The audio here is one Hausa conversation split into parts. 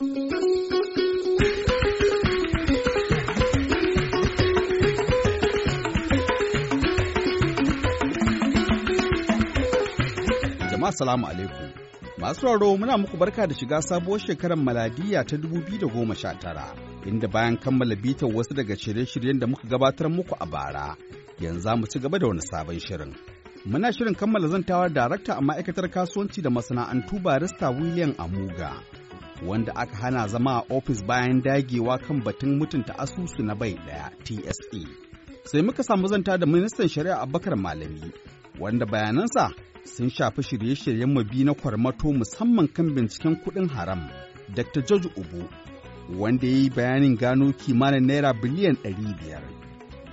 Jama'a alaikum. Masu raro muna muku barka da shiga sabuwar shekarar maladiya ta 2019 inda bayan kammala bitar wasu daga shirye-shiryen da muka gabatar muku a bara yanzu za mu ci gaba da wani sabon shirin. Muna shirin kammala zantawar darakta a ma'aikatar kasuwanci da masana'antu barista William Amuga wanda aka hana zama a ofis bayan dagewa kan batun mutunta asusu na bai ɗaya TSE. Sai muka samu zanta da ministan shari'a Abubakar Malami wanda bayanansa sun shafi shirye-shiryen mabi na kwarmato musamman kan binciken kuɗin haram. Dr. George Ubu, wanda ya yi bayanin gano kimanin naira biliyan ɗari biyar.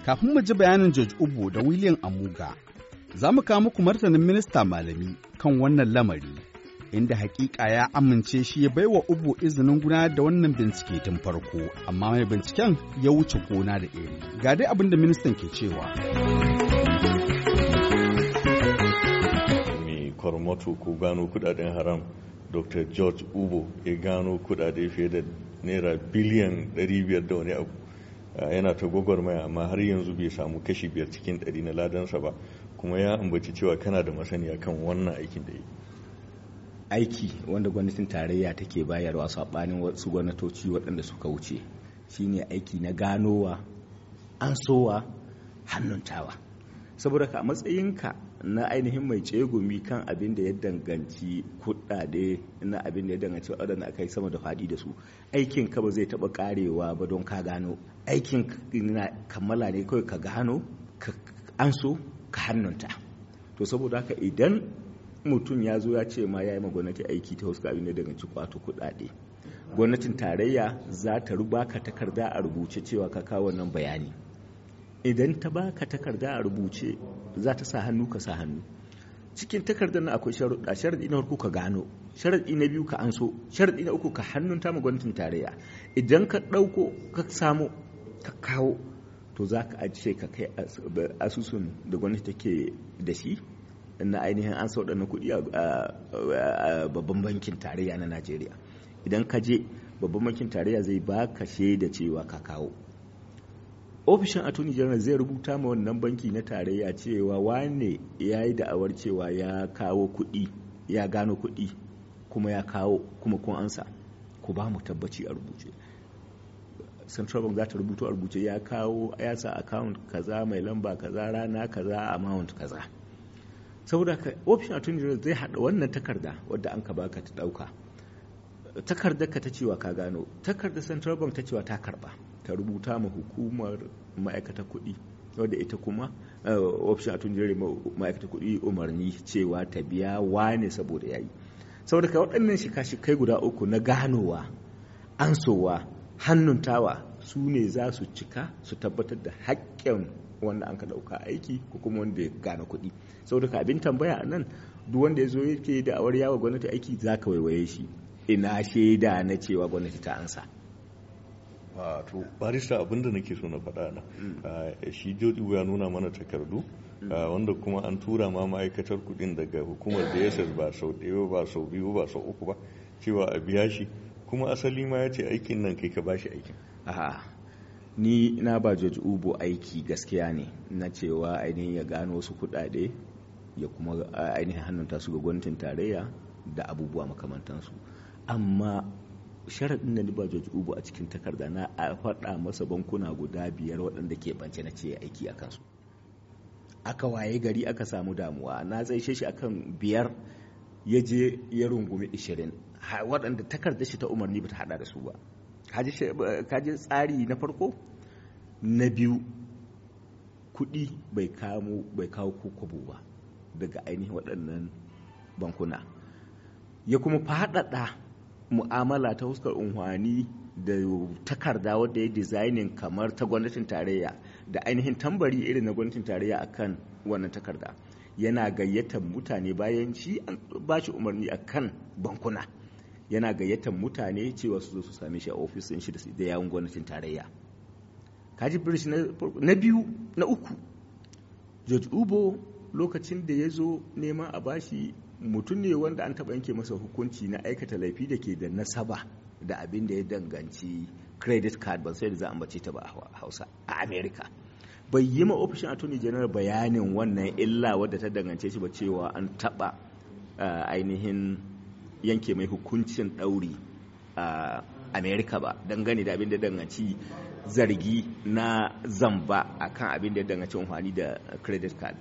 Kafin mu ji bayanin George Ubu da William Amuga, za mu kawo muku martanin minista malami kan wannan lamari, inda hakika ya amince shi ya baiwa Ubu izinin gudanar da wannan bincike tun farko, amma mai binciken ya wuce gona da iri. Ga dai abin da ministan ke cewa. kwarmato ko gano kuɗaɗen haram dr. George ubo ya gano kudade fiye da naira biliyan 500 da wani abu. Yana ta gwagwarmaya amma har yanzu bai samu kashi biyar cikin ɗari na ladansa ba. Kuma ya ambaci cewa kana da masaniya kan wannan aikin da yi. Aiki wanda gwamnatin tarayya take bayarwa saɓanin wasu gwamnatoci waɗanda suka wuce. Shine aiki na ganowa an sowa hannuntawa. Saboda ka matsayinka na ainihin mai cegumi kan abin da ya danganci kuɗaɗe na abin da ya danganci waɗanda aka yi sama da faɗi da su aikin ka ba zai taɓa ƙarewa ba don ka gano. Aikin na kammala ne kawai ka gano ka an so ka hannunta. To saboda haka idan mutum ya zo ya ce ma ya yi ma gwamnati aiki ta wasu abin da ya danganci kwato kuɗaɗe. Gwamnatin tarayya za ta rubaka takarda a rubuce cewa ka kawo wannan bayani. Idan ta baka takarda a rubuce za ta sa hannu ka sa hannu. Cikin takardar na akwai sharuɗa sharaɗi na farko ka gano sharaɗi na biyu ka anso sharaɗi na uku ka hannun ta gwamnatin tarayya. Idan ka ɗauko ka samu ka kawo to za ka ajiye ka kai asusun da gwamnati take da shi. Na ainihin an sau na kuɗi a babban bankin tarayya na najeriya. Idan ka je babban bankin tarayya zai baka shaida cewa ka kawo. Ofishin attorney general zai rubuta ma wannan banki na tarayya cewa wane ya yi da'awar cewa ya kawo kuɗi ya gano kuɗi kuma ya kawo kuma kun ansa. Ku ba mu tabbaci a rubuce. Central bank za ta rubuto a rubuce ya kawo ya sa account kaza mai lamba kaza rana kaza amount kaza. Saboda ka ofishin attorney general zai haɗa wannan takarda wadda an ka baka ta ɗauka. Takardar ka ta cewa ka gano takardar central bank ta cewa ta karɓa ta rubuta ma hukumar ma'aikata kuɗi wadda ita kuma option a tunjere ma'aikata kuɗi umarni cewa ta biya wane saboda yayi saboda ka waɗannan shika-shikai guda uku na ganowa ansowa hannuntawa su ne za su cika su tabbatar da haƙƙin wanda an ka ɗauka aiki ko kuma wanda ya gane kuɗi. Saboda ka abin tambaya a nan duk wanda ya zo yake da awar yawa gwamnati aiki za ka waiwaye shi. Ina shaida na cewa gwamnati ta ansa. Wato barista abin da nake so na faɗa na shi jodi ya nuna mana takardu wanda kuma an tura ma ma'aikatar kuɗin daga hukumar da ya ba sau ɗaya ba sau biyu ba sau uku ba cewa a biya shi. Kuma asali ma ya ce aikin nan kai ka bashi aikin. Ni na ba George Ubo aiki gaskiya ne na cewa ainihin ya gano wasu kuɗaɗe ya kuma ainihin hannunta su ga gwamnatin tarayya da abubuwa makamantansu. Amma sharaɗin da ba George Ubu a cikin takarda na a faɗa masa bankuna guda biyar waɗanda ke bance na ce aiki a kansu. Aka waye gari aka samu damuwa. Na tsaishe shi akan biyar ya je ya rungumi ishirin. Waɗanda takarda shi ta umarni ba ta haɗa da su ba. Kaji tsari na farko? Na biyu kuɗi bai kawo kokobo ba daga ainihin waɗannan bankuna. Ya kuma faɗaɗa mu'amala ta huskar unhwani da takarda wadda ya dizainin kamar ta gwamnatin tarayya da ainihin tambari irin na gwamnatin tarayya akan wannan takarda. Yana gayyatar mutane bayan shi an ba shi umarni akan bankuna. Yana gayyatar mutane cewa su zo su same shi a ofisin shi da yawon gwamnatin tarayya. Kaji british na biyu na uku. George ubo lokacin da ya zo neman a bashi mutum ne wanda an taɓa yanke masa hukunci na aikata laifi da ke da nasaba da abin da ya danganci credit card. Ban sai da za a ta ba a hausa a america. Bai yi ma ofishin attorney general bayanin wannan illa wadda ta dangance shi ba cewa an taba ainihin yanke mai hukuncin ɗauri a america ba dangane da abin da danganci zargi na zamba akan abin da danganci amfani da credit card.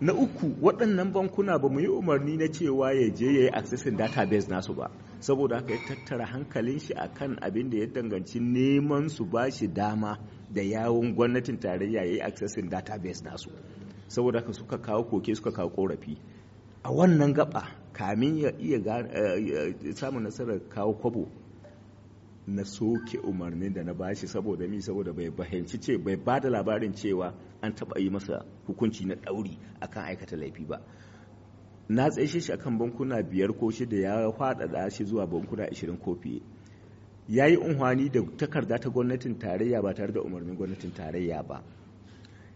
Na uku waɗannan bankuna ba mu yi umarni na cewa ya je ya yi accessing database nasu ba. Saboda haka ya tattara hankalin shi akan abin da ya danganci neman su ba shi dama da yawon gwamnatin tarayya ya yi accessing database nasu. Saboda haka suka kawo koke suka kawo korafi. A wannan gaba kamin ya iya samun nasarar kawo kwabo na soke umarnin da na bashi saboda mi? Saboda bai fahimci ce bai ba da labarin cewa an taba yi masa hukunci na ɗauri akan aikata laifi ba. Na tsaye shi akan bankuna biyar ko shida ya faɗaɗa shi zuwa bankuna 20 ko fiye. Ya yi unhwani da takarda ta gwamnatin tarayya ba tare da umarnin gwamnatin tarayya ba.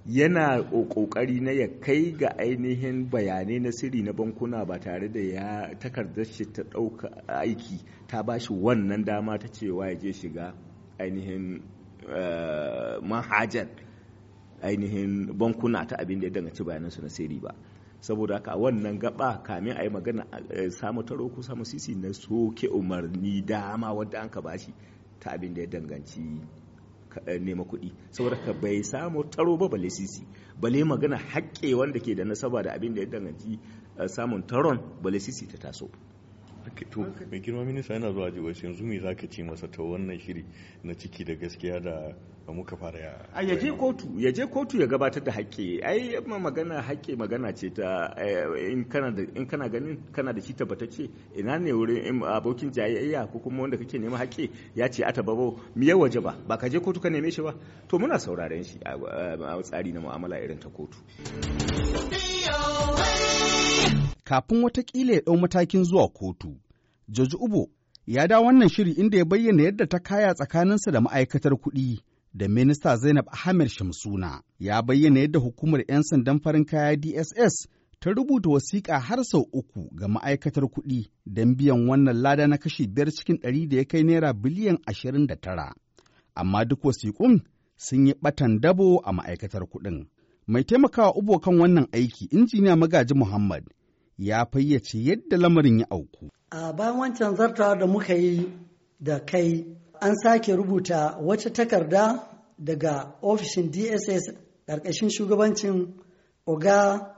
Yana ƙoƙari na ya kai ga ainihin bayanai na sirri na bankuna ba tare da ya takardar shi ta ɗauka aiki ta ba shi wannan dama ta cewa ya je shiga ainihin manhajar ainihin bankuna ta abin da ya danganci bayanansu na sirri ba. Saboda haka wannan gaba kamin a yi magana samu taro ko samu sisi na soke umarni dama wadda an ka bashi ta abin da ya danganci nema kuɗi. Saboda ka bai samu taro ba bale sisi bale magana haƙƙe wanda ke da nasaba da abin da ya danganci samun taron bale sisi ta taso. To mai girma minista yana zuwa ji wasu yanzu me za ka ce masa ta wannan shiri na ciki da gaskiya da muka fara ya a ya je kotu ya je kotu ya gabatar da haƙƙe ai magana haƙƙe magana ce ta in kana ganin kana da shi tabbatacce ina ne wurin abokin jayayya ko kuma wanda kake nema haƙƙe ya ce ata babo mi ya waje ba ba ka je kotu ka neme shi ba. To muna sauraren shi a tsari na mu'amala irin ta kotu. Kafin wataƙila ya ɗau matakin zuwa kotu. Joji Ubo ya da wannan shiri inda ya bayyana yadda ta kaya tsakaninsa da ma'aikatar kuɗi. Da minista Zainab Ahmed Shamsuna. Ya bayyana yadda hukumar 'yan sandan farin kaya DSS ta rubuta wasiƙa har sau uku ga ma'aikatar kuɗi don biyan wannan lada na kashi biyar cikin ɗari da ya kai naira biliyan ashirin da tara. Amma duk wasiƙun sun yi ɓatan dabo a ma'aikatar kuɗin. Mai taimakawa Ubo kan wannan aiki, injiniya Magaji Muhammad, ya fayyace yadda lamarin ya auku. A bayan wancan zartawa da muka yi da kai an sake rubuta wata takarda daga ofishin DSS ƙarƙashin shugabancin Oga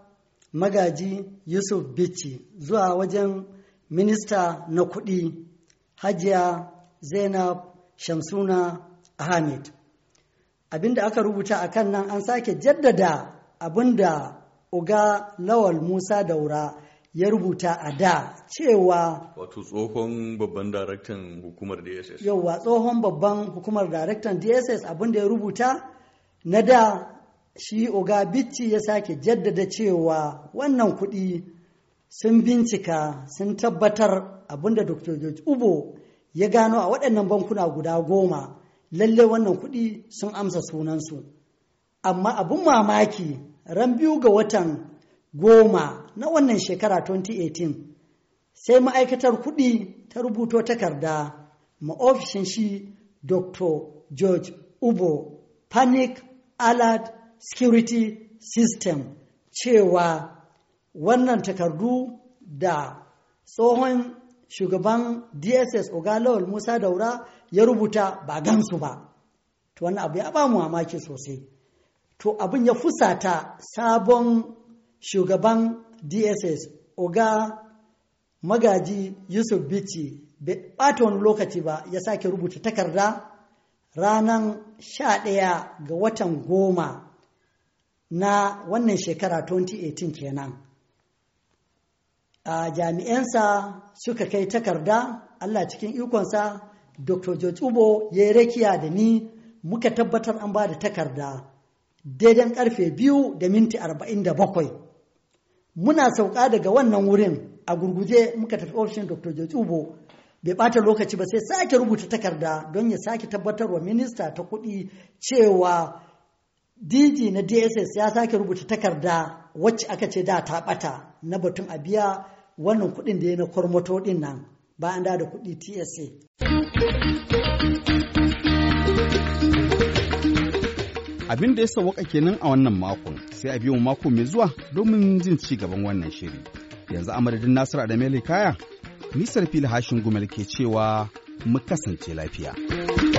Magaji Yusuf Bichi zuwa wajen minista na kuɗi Hajiya Zainab Shamsuna Ahmed. Abinda aka rubuta a kan nan an sake jaddada abin da Oga Lawal Musa Daura ya rubuta a da cewa wato tsohon babban daraktan hukumar dss yauwa tsohon babban hukumar daraktan dss abin da ya rubuta na da shi oga bicci ya sake jaddada cewa wannan kuɗi sun bincika sun tabbatar abin da dr george ubo ya gano a waɗannan bankuna guda goma. Lalle wannan kuɗi sun amsa sunansu. Amma abin mamaki ran biyu ga watan goma na wannan shekara 2018 sai ma'aikatar kuɗi ta rubuto takarda ma ofishin shi dr george ubo panic alert security system cewa wannan takardu da tsohon shugaban dss ogalawal musa daura ya rubuta ba gansu ba. To wannan abu ya ba mu mamaki sosai. To abin ya fusata sabon shugaban dss oga magaji yusuf bichi bai ɓata wani lokaci ba ya sake rubuta takarda ranar sha ɗaya ga watan goma na wannan shekara 2018 kenan. A jami'ansa suka kai takarda allah cikin ikonsa dr george ubo ya yi rakiya da ni muka tabbatar an ba da takarda daidan ƙarfe biyu da minti arba'in da bakwai. Muna sauka daga wannan wurin a gurguje muka tafi ofishin dr george ubo bai bata lokaci ba sai sake rubuta takarda don ya sake tabbatarwa minista ta kuɗi cewa dg na dss ya sake rubuta takarda wacce aka ce da ta bata na batun a biya wannan kuɗin da ya na kwarmato ɗin nan bayan da kuɗi TSA. Abin da ya sauwaka kenan a wannan makon sai a biyo mako mai zuwa domin jin ci gaban wannan shiri. Yanzu a madadin Nasiru Adamele Kaya, nisar fili hashin gumel ke cewa mu kasance lafiya.